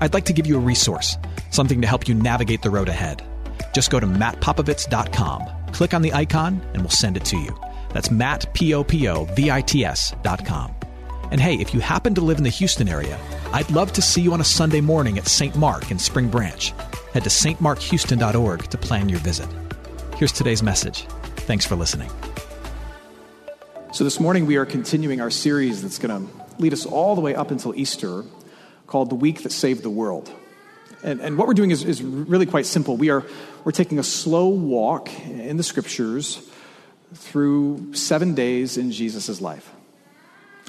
I'd like to give you a resource, something to help you navigate the road ahead. Just go to mattpopovits.com, click on the icon, and we'll send it to you. That's Matt, P-O-P-O-V-I-T-S dot com. And hey, if you happen to live in the Houston area, I'd love to see you on a Sunday morning at St. Mark in Spring Branch. Head to stmarkhouston.org to plan your visit. Here's today's message. Thanks for listening. So, this morning we are continuing our series that's going to lead us all the way up until Easter called The Week That Saved the World. And, and what we're doing is, is really quite simple. We are, we're taking a slow walk in the scriptures through seven days in Jesus' life.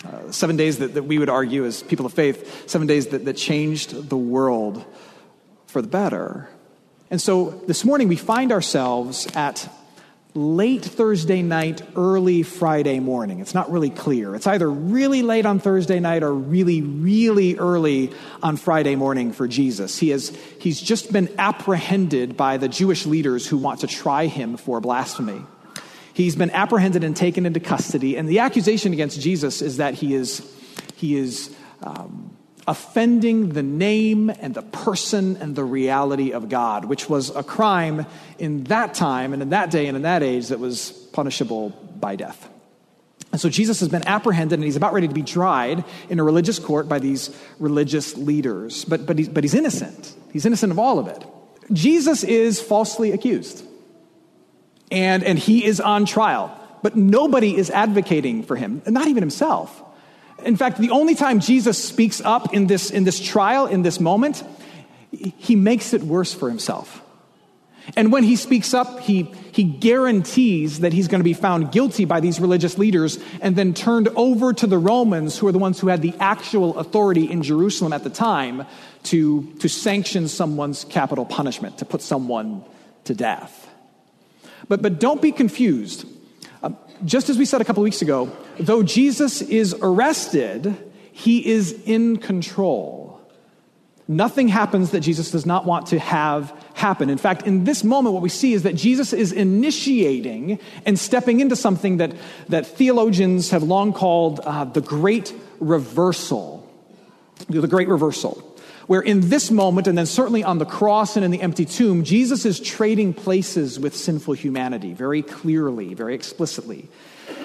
Uh, seven days that, that we would argue as people of faith, seven days that, that changed the world for the better. And so this morning we find ourselves at late Thursday night, early Friday morning. It's not really clear. It's either really late on Thursday night or really, really early on Friday morning for Jesus. He has, he's just been apprehended by the Jewish leaders who want to try him for blasphemy. He's been apprehended and taken into custody, and the accusation against Jesus is that he is, he is um, offending the name and the person and the reality of God, which was a crime in that time and in that day and in that age that was punishable by death. And so Jesus has been apprehended and he's about ready to be tried in a religious court by these religious leaders. But, but, he's, but he's innocent. He's innocent of all of it. Jesus is falsely accused and, and he is on trial. But nobody is advocating for him, not even himself. In fact, the only time Jesus speaks up in this, in this trial, in this moment, he makes it worse for himself. And when he speaks up, he, he guarantees that he's going to be found guilty by these religious leaders and then turned over to the Romans, who are the ones who had the actual authority in Jerusalem at the time to, to sanction someone's capital punishment, to put someone to death. But, but don't be confused. Just as we said a couple weeks ago, though Jesus is arrested, he is in control. Nothing happens that Jesus does not want to have happen. In fact, in this moment, what we see is that Jesus is initiating and stepping into something that, that theologians have long called uh, the great reversal. The great reversal where in this moment, and then certainly on the cross and in the empty tomb, Jesus is trading places with sinful humanity very clearly, very explicitly.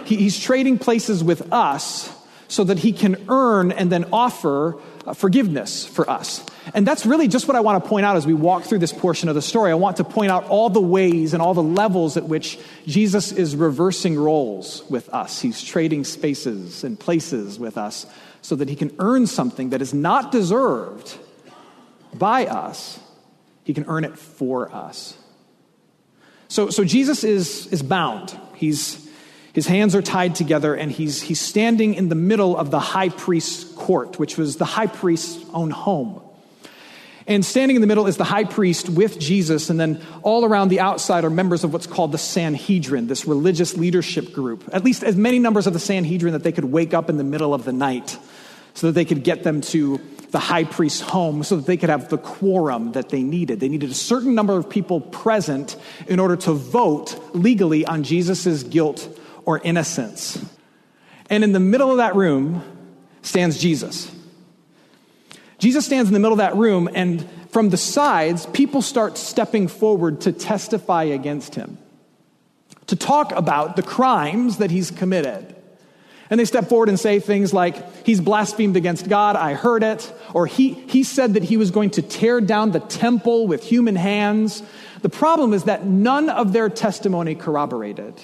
He, he's trading places with us so that he can earn and then offer uh, forgiveness for us. And that's really just what I want to point out as we walk through this portion of the story. I want to point out all the ways and all the levels at which Jesus is reversing roles with us. He's trading spaces and places with us so that he can earn something that is not deserved by us, he can earn it for us. So, so Jesus is, is bound. He's, his hands are tied together, and he's, he's standing in the middle of the high priest's court, which was the high priest's own home. And standing in the middle is the high priest with Jesus, and then all around the outside are members of what's called the Sanhedrin, this religious leadership group. At least as many numbers of the Sanhedrin that they could wake up in the middle of the night so that they could get them to the high priest's home so that they could have the quorum that they needed. They needed a certain number of people present in order to vote legally on Jesus' guilt or innocence. And in the middle of that room stands Jesus. Jesus stands in the middle of that room, and from the sides, people start stepping forward to testify against him, to talk about the crimes that he's committed. And they step forward and say things like, He's blasphemed against God, I heard it. Or he, he said that he was going to tear down the temple with human hands. The problem is that none of their testimony corroborated.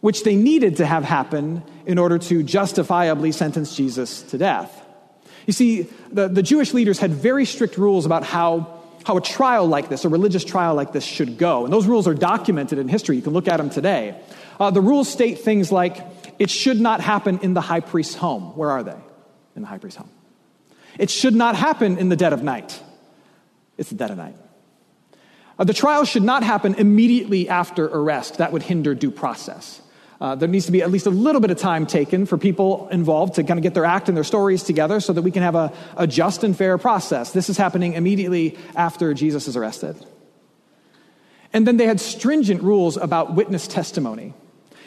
which they needed to have happen in order to justifiably sentence Jesus to death. You see, the, the Jewish leaders had very strict rules about how, how a trial like this, a religious trial like this, should go. And those rules are documented in history. You can look at them today. Uh, the rules state things like it should not happen in the high priest's home. Where are they? In the high priest's home. It should not happen in the dead of night. It's the dead of night. Uh, the trial should not happen immediately after arrest. That would hinder due process. Uh, there needs to be at least a little bit of time taken for people involved to kind of get their act and their stories together so that we can have a, a just and fair process. This is happening immediately after Jesus is arrested. And then they had stringent rules about witness testimony.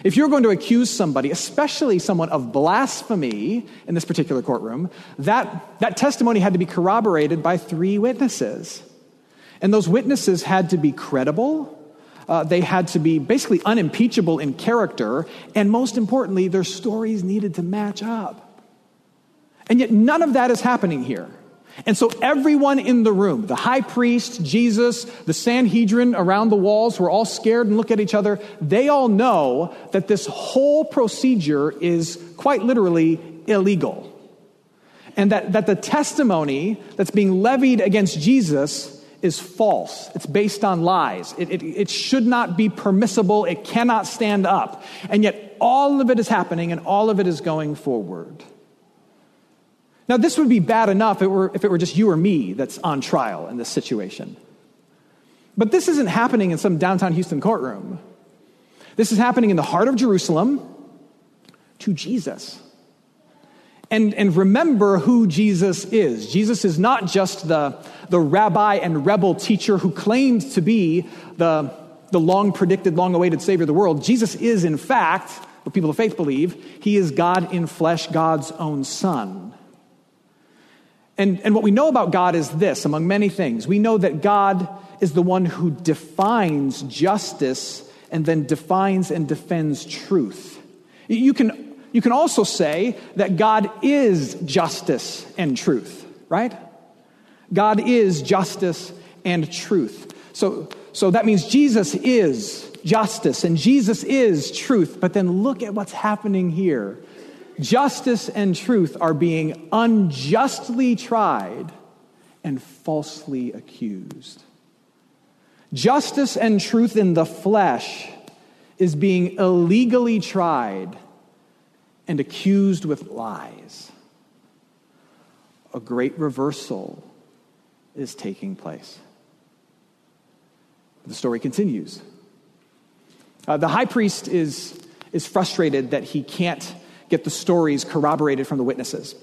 If you're going to accuse somebody, especially someone of blasphemy in this particular courtroom, that, that testimony had to be corroborated by three witnesses. And those witnesses had to be credible, uh, they had to be basically unimpeachable in character, and most importantly, their stories needed to match up. And yet, none of that is happening here. And so, everyone in the room, the high priest, Jesus, the Sanhedrin around the walls, who are all scared and look at each other, they all know that this whole procedure is quite literally illegal. And that, that the testimony that's being levied against Jesus is false. It's based on lies. It, it, it, should not be permissible. It cannot stand up. And yet, all of it is happening and all of it is going forward. Now, this would be bad enough if it were, if it were just you or me that's on trial in this situation. But this isn't happening in some downtown Houston courtroom. This is happening in the heart of Jerusalem to Jesus. And, and remember who Jesus is. Jesus is not just the, the rabbi and rebel teacher who claimed to be the, the long predicted, long awaited Savior of the world. Jesus is, in fact, what people of faith believe, he is God in flesh, God's own Son. And, and what we know about God is this, among many things. We know that God is the one who defines justice and then defines and defends truth. You can you can also say that God is justice and truth, right? God is justice and truth. So, so that means Jesus is justice and Jesus is truth. But then look at what's happening here. Justice and truth are being unjustly tried and falsely accused. Justice and truth in the flesh is being illegally tried and accused with lies. A great reversal is taking place. The story continues. Uh, the high priest is, is frustrated that he can't get the stories corroborated from the witnesses.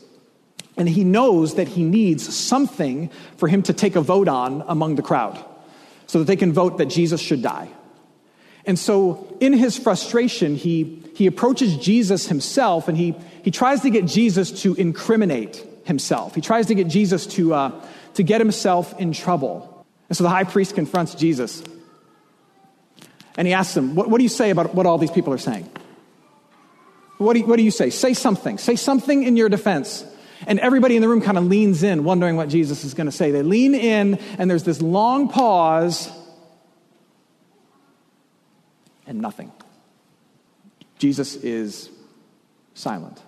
And he knows that he needs something for him to take a vote on among the crowd so that they can vote that Jesus should die. And so, in his frustration, he, he approaches Jesus himself and he, he tries to get Jesus to incriminate himself. He tries to get Jesus to, uh, to get himself in trouble. And so the high priest confronts Jesus. And he asks him, What, what do you say about what all these people are saying? What do, you, what do you say? Say something. Say something in your defense. And everybody in the room kind of leans in, wondering what Jesus is going to say. They lean in, and there's this long pause and nothing. Jesus is silent.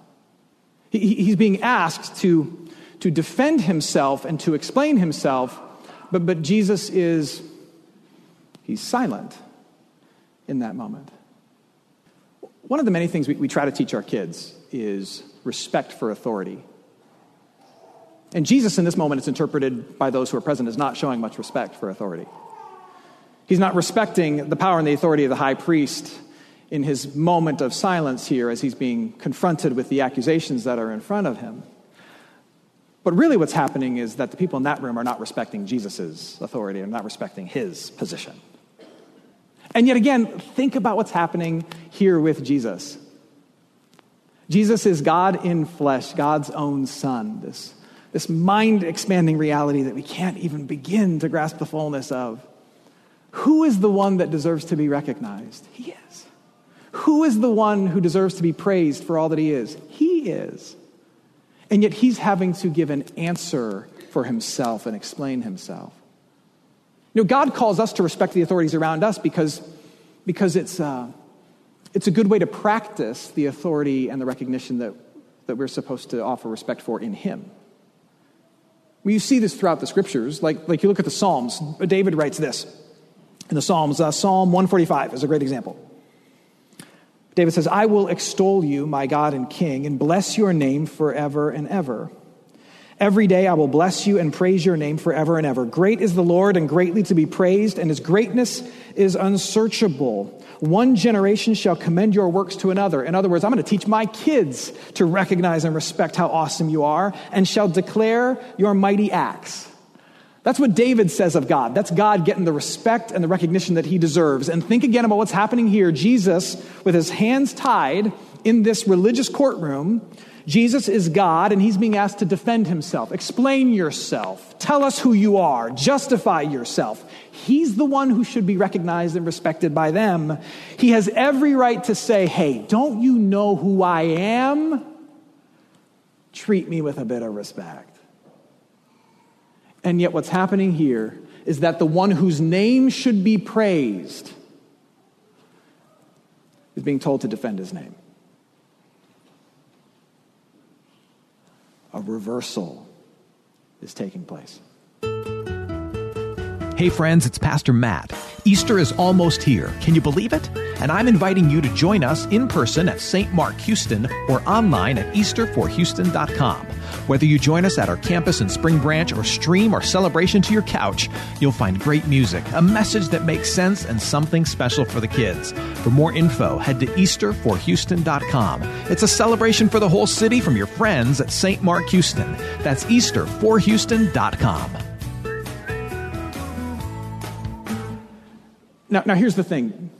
He, he's being asked to, to defend himself and to explain himself, but, but Jesus is, he's silent in that moment. One of the many things we, we try to teach our kids is respect for authority. And Jesus, in this moment, it's interpreted by those who are present as not showing much respect for authority. He's not respecting the power and the authority of the high priest in his moment of silence here as he's being confronted with the accusations that are in front of him. But really, what's happening is that the people in that room are not respecting Jesus' authority and not respecting his position. And yet again, think about what's happening here with Jesus. Jesus is God in flesh, God's own Son, this, this mind expanding reality that we can't even begin to grasp the fullness of. Who is the one that deserves to be recognized? He is. Who is the one who deserves to be praised for all that he is? He is. And yet he's having to give an answer for himself and explain himself. Know, God calls us to respect the authorities around us because, because it's, uh, It's a good way to practice the authority and the recognition that, that we're supposed to offer respect for in Him. Well, you see this throughout the scriptures. Like, like you look at the Psalms, David writes this in the Psalms. Uh, Psalm 145 is a great example. David says, I will extol you, my God and King, and bless your name forever and ever. Every day I will bless you and praise your name forever and ever. Great is the Lord and greatly to be praised, and his greatness is unsearchable. One generation shall commend your works to another. In other words, I'm going to teach my kids to recognize and respect how awesome you are and shall declare your mighty acts. That's what David says of God. That's God getting the respect and the recognition that he deserves. And think again about what's happening here. Jesus, with his hands tied in this religious courtroom, Jesus is God and he's being asked to defend himself. Explain yourself. Tell us who you are. Justify yourself. He's the one who should be recognized and respected by them. He has every right to say, Hey, don't you know who I am? Treat me with a bit of respect. And yet, what's happening here is that the one whose name should be praised is being told to defend his name. A reversal is taking place. Hey, friends, it's Pastor Matt. Easter is almost here. Can you believe it? And I'm inviting you to join us in person at St. Mark Houston or online at easterforhouston.com. Whether you join us at our campus in Spring Branch or stream our celebration to your couch, you'll find great music, a message that makes sense, and something special for the kids. For more info, head to easterforhouston.com. It's a celebration for the whole city from your friends at St. Mark Houston. That's easterforhouston.com. Now, now here's the thing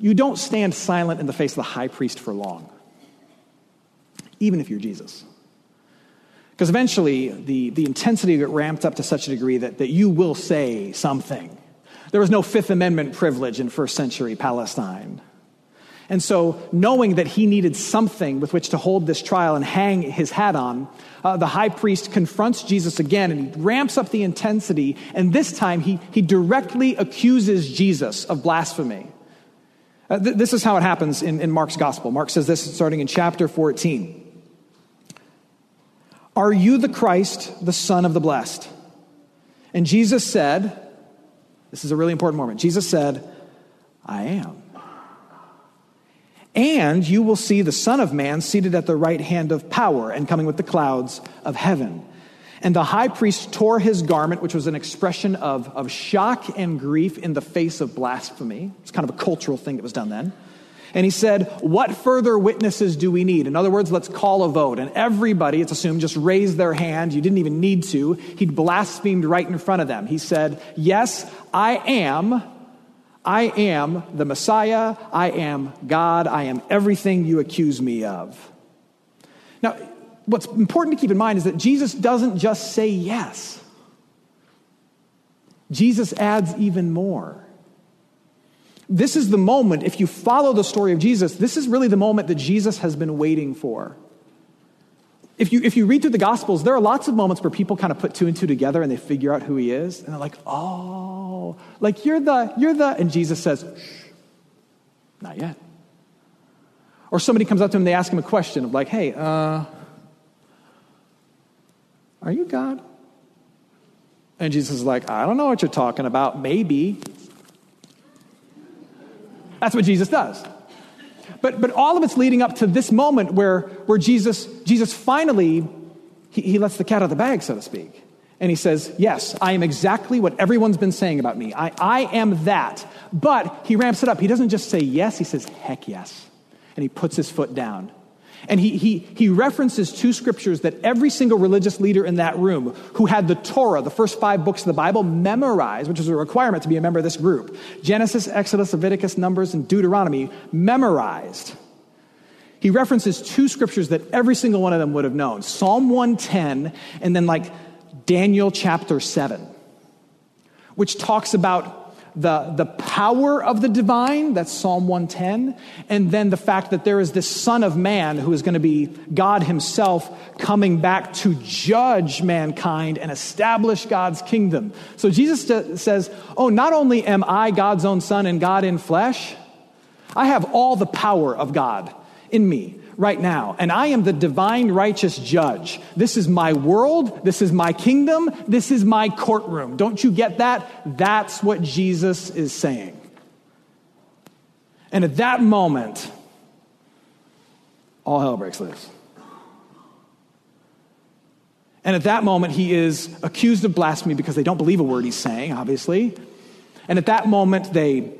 you don't stand silent in the face of the high priest for long, even if you're Jesus. Because eventually, the, the intensity get ramped up to such a degree that, that you will say something. There was no Fifth Amendment privilege in first century Palestine. And so, knowing that he needed something with which to hold this trial and hang his hat on, uh, the high priest confronts Jesus again and he ramps up the intensity. And this time, he, he directly accuses Jesus of blasphemy. Uh, th- this is how it happens in, in Mark's gospel. Mark says this starting in chapter 14. Are you the Christ, the Son of the Blessed? And Jesus said, This is a really important moment. Jesus said, I am. And you will see the Son of Man seated at the right hand of power and coming with the clouds of heaven. And the high priest tore his garment, which was an expression of, of shock and grief in the face of blasphemy. It's kind of a cultural thing that was done then. And he said, What further witnesses do we need? In other words, let's call a vote. And everybody, it's assumed, just raised their hand. You didn't even need to. He'd blasphemed right in front of them. He said, Yes, I am. I am the Messiah. I am God. I am everything you accuse me of. Now, what's important to keep in mind is that Jesus doesn't just say yes, Jesus adds even more. This is the moment, if you follow the story of Jesus, this is really the moment that Jesus has been waiting for. If you, if you read through the Gospels, there are lots of moments where people kind of put two and two together and they figure out who he is. And they're like, oh, like you're the, you're the, and Jesus says, not yet. Or somebody comes up to him and they ask him a question of like, hey, uh, are you God? And Jesus is like, I don't know what you're talking about. Maybe. That's what Jesus does. But, but all of it's leading up to this moment where, where Jesus, Jesus finally, he, he lets the cat out of the bag, so to speak. And he says, Yes, I am exactly what everyone's been saying about me. I, I am that. But he ramps it up. He doesn't just say yes, he says, Heck yes. And he puts his foot down. And he, he, he references two scriptures that every single religious leader in that room who had the Torah, the first five books of the Bible, memorized, which is a requirement to be a member of this group Genesis, Exodus, Leviticus, Numbers, and Deuteronomy, memorized. He references two scriptures that every single one of them would have known Psalm 110, and then like Daniel chapter 7, which talks about the, the power of the divine, that's Psalm 110, and then the fact that there is this Son of Man who is going to be God Himself coming back to judge mankind and establish God's kingdom. So Jesus says, Oh, not only am I God's own Son and God in flesh, I have all the power of God in me right now, and I am the divine righteous judge. This is my world, this is my kingdom, this is my courtroom. Don't you get that? That's what Jesus is saying. And at that moment, all hell breaks loose. And at that moment, he is accused of blasphemy because they don't believe a word he's saying, obviously. And at that moment, they,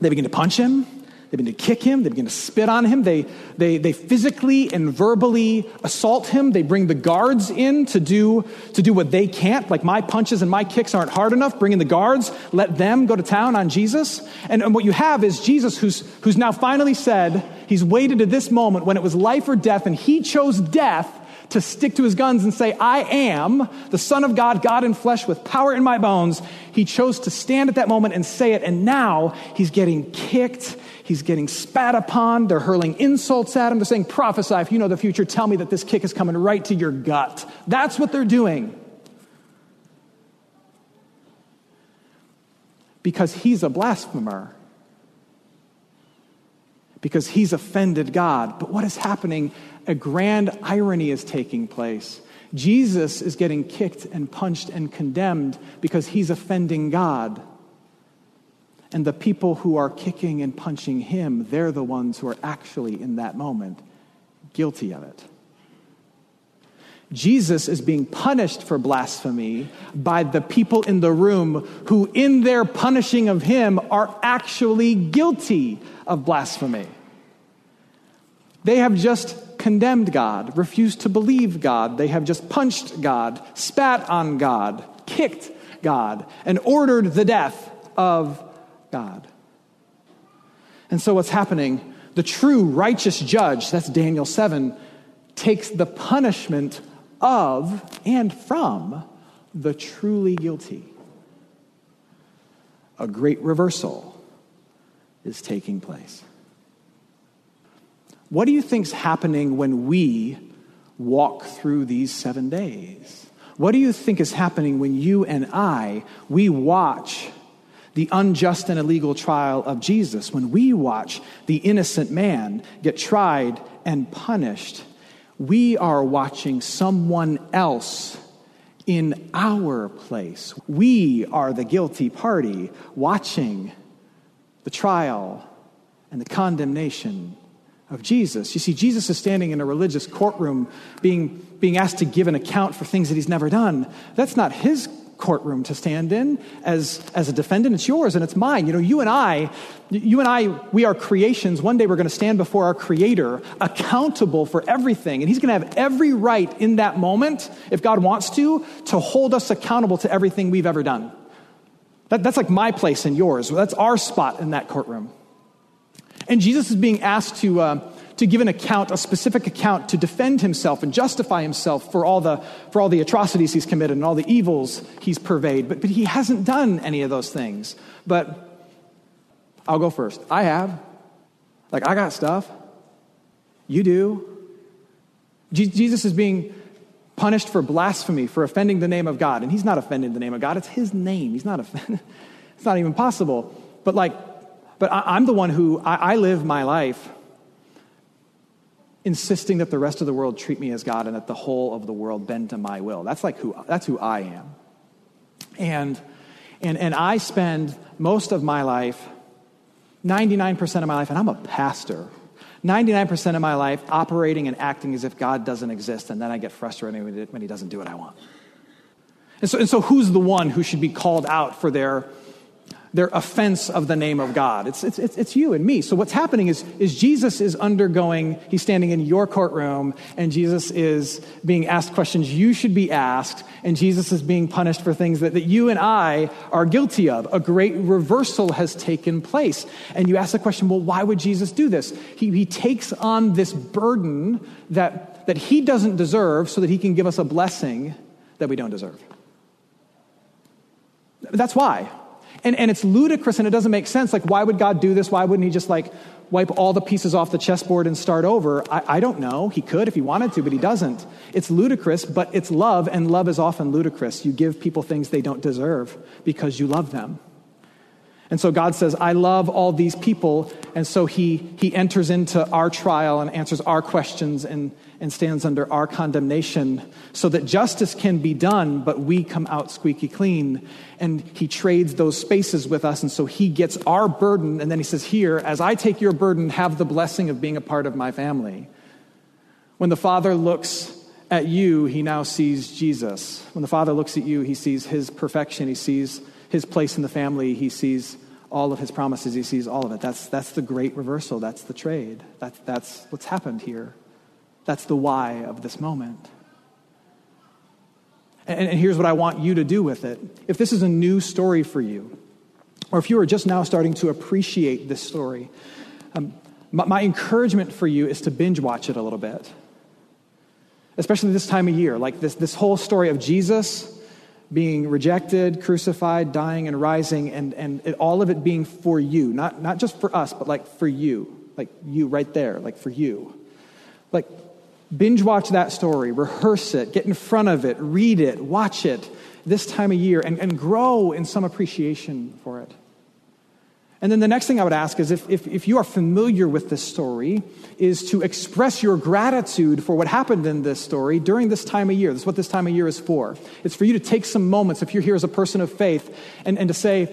they begin to punch him. They begin to kick him. They begin to spit on him. They, they, they physically and verbally assault him. They bring the guards in to do, to do what they can't. Like my punches and my kicks aren't hard enough. Bring in the guards. Let them go to town on Jesus. And, and what you have is Jesus who's, who's now finally said, he's waited to this moment when it was life or death, and he chose death to stick to his guns and say, I am the Son of God, God in flesh with power in my bones. He chose to stand at that moment and say it, and now he's getting kicked. He's getting spat upon. They're hurling insults at him. They're saying, Prophesy, if you know the future, tell me that this kick is coming right to your gut. That's what they're doing. Because he's a blasphemer because he's offended God. But what is happening? A grand irony is taking place. Jesus is getting kicked and punched and condemned because he's offending God. And the people who are kicking and punching him, they're the ones who are actually in that moment guilty of it. Jesus is being punished for blasphemy by the people in the room who, in their punishing of him, are actually guilty of blasphemy. They have just condemned God, refused to believe God. They have just punched God, spat on God, kicked God, and ordered the death of God. And so, what's happening? The true righteous judge, that's Daniel 7, takes the punishment of and from the truly guilty. A great reversal is taking place. What do you think's happening when we walk through these seven days? What do you think is happening when you and I, we watch the unjust and illegal trial of Jesus, when we watch the innocent man get tried and punished? We are watching someone else in our place. We are the guilty party watching the trial and the condemnation of Jesus. You see, Jesus is standing in a religious courtroom being, being asked to give an account for things that he's never done. That's not his courtroom to stand in as, as a defendant. It's yours and it's mine. You know, you and I, you and I, we are creations. One day we're going to stand before our Creator, accountable for everything. And He's going to have every right in that moment, if God wants to, to hold us accountable to everything we've ever done. That, that's like my place and yours. That's our spot in that courtroom. And Jesus is being asked to, uh, to give an account, a specific account, to defend himself and justify himself for all the, for all the atrocities he's committed and all the evils he's purveyed. But, but he hasn't done any of those things. But I'll go first. I have. Like, I got stuff. You do. Jesus is being punished for blasphemy, for offending the name of God. And he's not offending the name of God, it's his name. He's not offending. it's not even possible. But, like, but I, am the one who, I, I live my life insisting that the rest of the world treat me as God and that the whole of the world bend to my will. That's like who, that's who I am. And, and, and I spend most of my life, 99% of my life, and I'm a pastor, 99% of my life operating and acting as if God doesn't exist, and then I get frustrated when he doesn't do what I want. And so, and so who's the one who should be called out for their their offense of the name of God. It's, it's, it's, you and me. So what's happening is, is Jesus is undergoing, he's standing in your courtroom, and Jesus is being asked questions you should be asked, and Jesus is being punished for things that, that you and I are guilty of. A great reversal has taken place. And you ask the question, well, why would Jesus do this? He, he takes on this burden that, that he doesn't deserve so that he can give us a blessing that we don't deserve. That's why. And, and it's ludicrous and it doesn't make sense. Like, why would God do this? Why wouldn't He just like wipe all the pieces off the chessboard and start over? I, I don't know. He could if He wanted to, but He doesn't. It's ludicrous, but it's love, and love is often ludicrous. You give people things they don't deserve because you love them. And so God says, I love all these people. And so he, he enters into our trial and answers our questions and, and stands under our condemnation so that justice can be done, but we come out squeaky clean. And he trades those spaces with us. And so he gets our burden. And then he says, Here, as I take your burden, have the blessing of being a part of my family. When the Father looks at you, he now sees Jesus. When the Father looks at you, he sees his perfection. He sees his place in the family. He sees all of his promises. He sees all of it. That's, that's the great reversal. That's the trade. That, that's what's happened here. That's the why of this moment. And, and here's what I want you to do with it. If this is a new story for you, or if you are just now starting to appreciate this story, um, my, my encouragement for you is to binge watch it a little bit especially this time of year. Like this, this whole story of Jesus being rejected, crucified, dying, and rising, and, and it, all of it being for you. Not, not just for us, but like for you. Like you right there, like for you. Like binge watch that story, rehearse it, get in front of it, read it, watch it this time of year, and, and grow in some appreciation for it. And then the next thing I would ask is if, if, if, you are familiar with this story, is to express your gratitude for what happened in this story during this time of year. That's what this time of year is for. It's for you to take some moments, if you're here as a person of faith, and, and to say,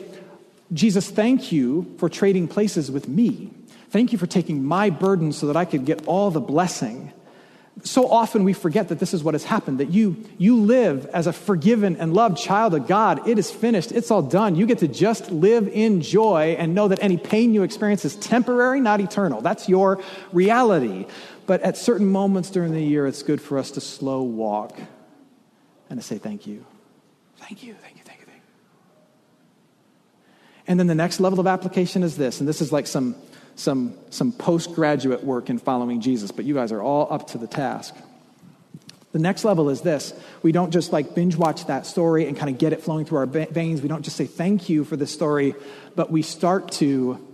Jesus, thank you for trading places with me. Thank you for taking my burden so that I could get all the blessing so often we forget that this is what has happened that you you live as a forgiven and loved child of god. It is finished. It's all done. You get to just live in joy and know that any pain you experience is temporary not eternal. That's your reality. But at certain moments during the year it's good for us to slow walk and to say thank you. Thank you thank you thank you thank you. And then the next level of application is this and this is like some some, some postgraduate work in following Jesus, but you guys are all up to the task. The next level is this. We don't just like binge watch that story and kind of get it flowing through our veins. We don't just say thank you for this story, but we start to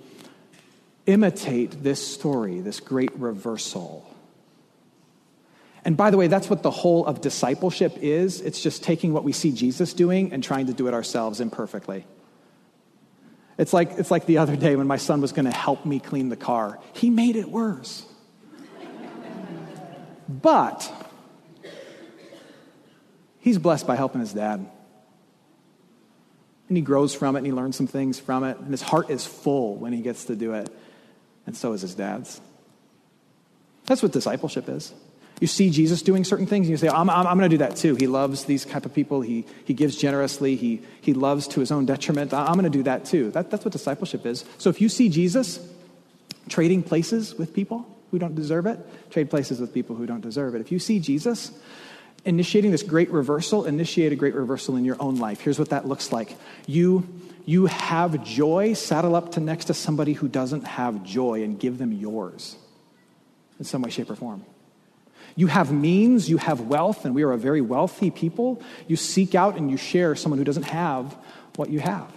imitate this story, this great reversal. And by the way, that's what the whole of discipleship is. It's just taking what we see Jesus doing and trying to do it ourselves imperfectly. It's like, it's like the other day when my son was going to help me clean the car. He made it worse. but he's blessed by helping his dad. And he grows from it and he learns some things from it. And his heart is full when he gets to do it. And so is his dad's. That's what discipleship is. You see Jesus doing certain things, and you say, I'm, I'm, I'm going to do that too. He loves these type of people. He, he gives generously. He, he loves to his own detriment. I'm going to do that too. That, that's what discipleship is. So if you see Jesus trading places with people who don't deserve it, trade places with people who don't deserve it. If you see Jesus initiating this great reversal, initiate a great reversal in your own life. Here's what that looks like. You, you have joy, saddle up to next to somebody who doesn't have joy and give them yours in some way, shape, or form. You have means, you have wealth, and we are a very wealthy people. You seek out and you share someone who doesn't have what you have.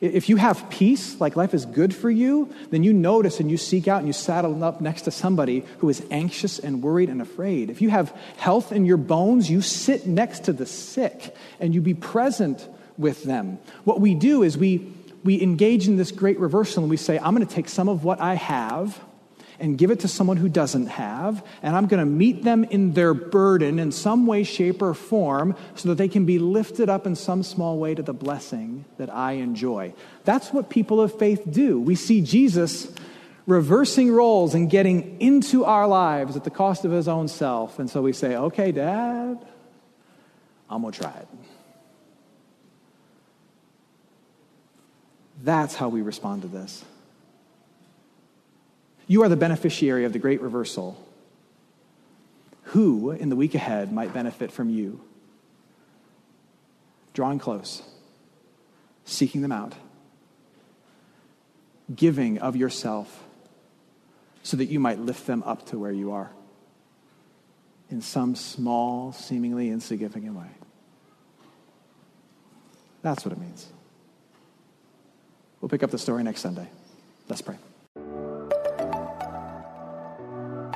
If you have peace, like life is good for you, then you notice and you seek out and you saddle up next to somebody who is anxious and worried and afraid. If you have health in your bones, you sit next to the sick and you be present with them. What we do is we, we engage in this great reversal and we say, I'm going to take some of what I have and give it to someone who doesn't have, and I'm going to meet them in their burden in some way, shape, or form so that they can be lifted up in some small way to the blessing that I enjoy. That's what people of faith do. We see Jesus reversing roles and getting into our lives at the cost of his own self. And so we say, okay, Dad, I'm going to try it. That's how we respond to this. You are the beneficiary of the great reversal. Who in the week ahead might benefit from you? Drawing close, seeking them out, giving of yourself so that you might lift them up to where you are in some small, seemingly insignificant way. That's what it means. We'll pick up the story next Sunday. Let's pray.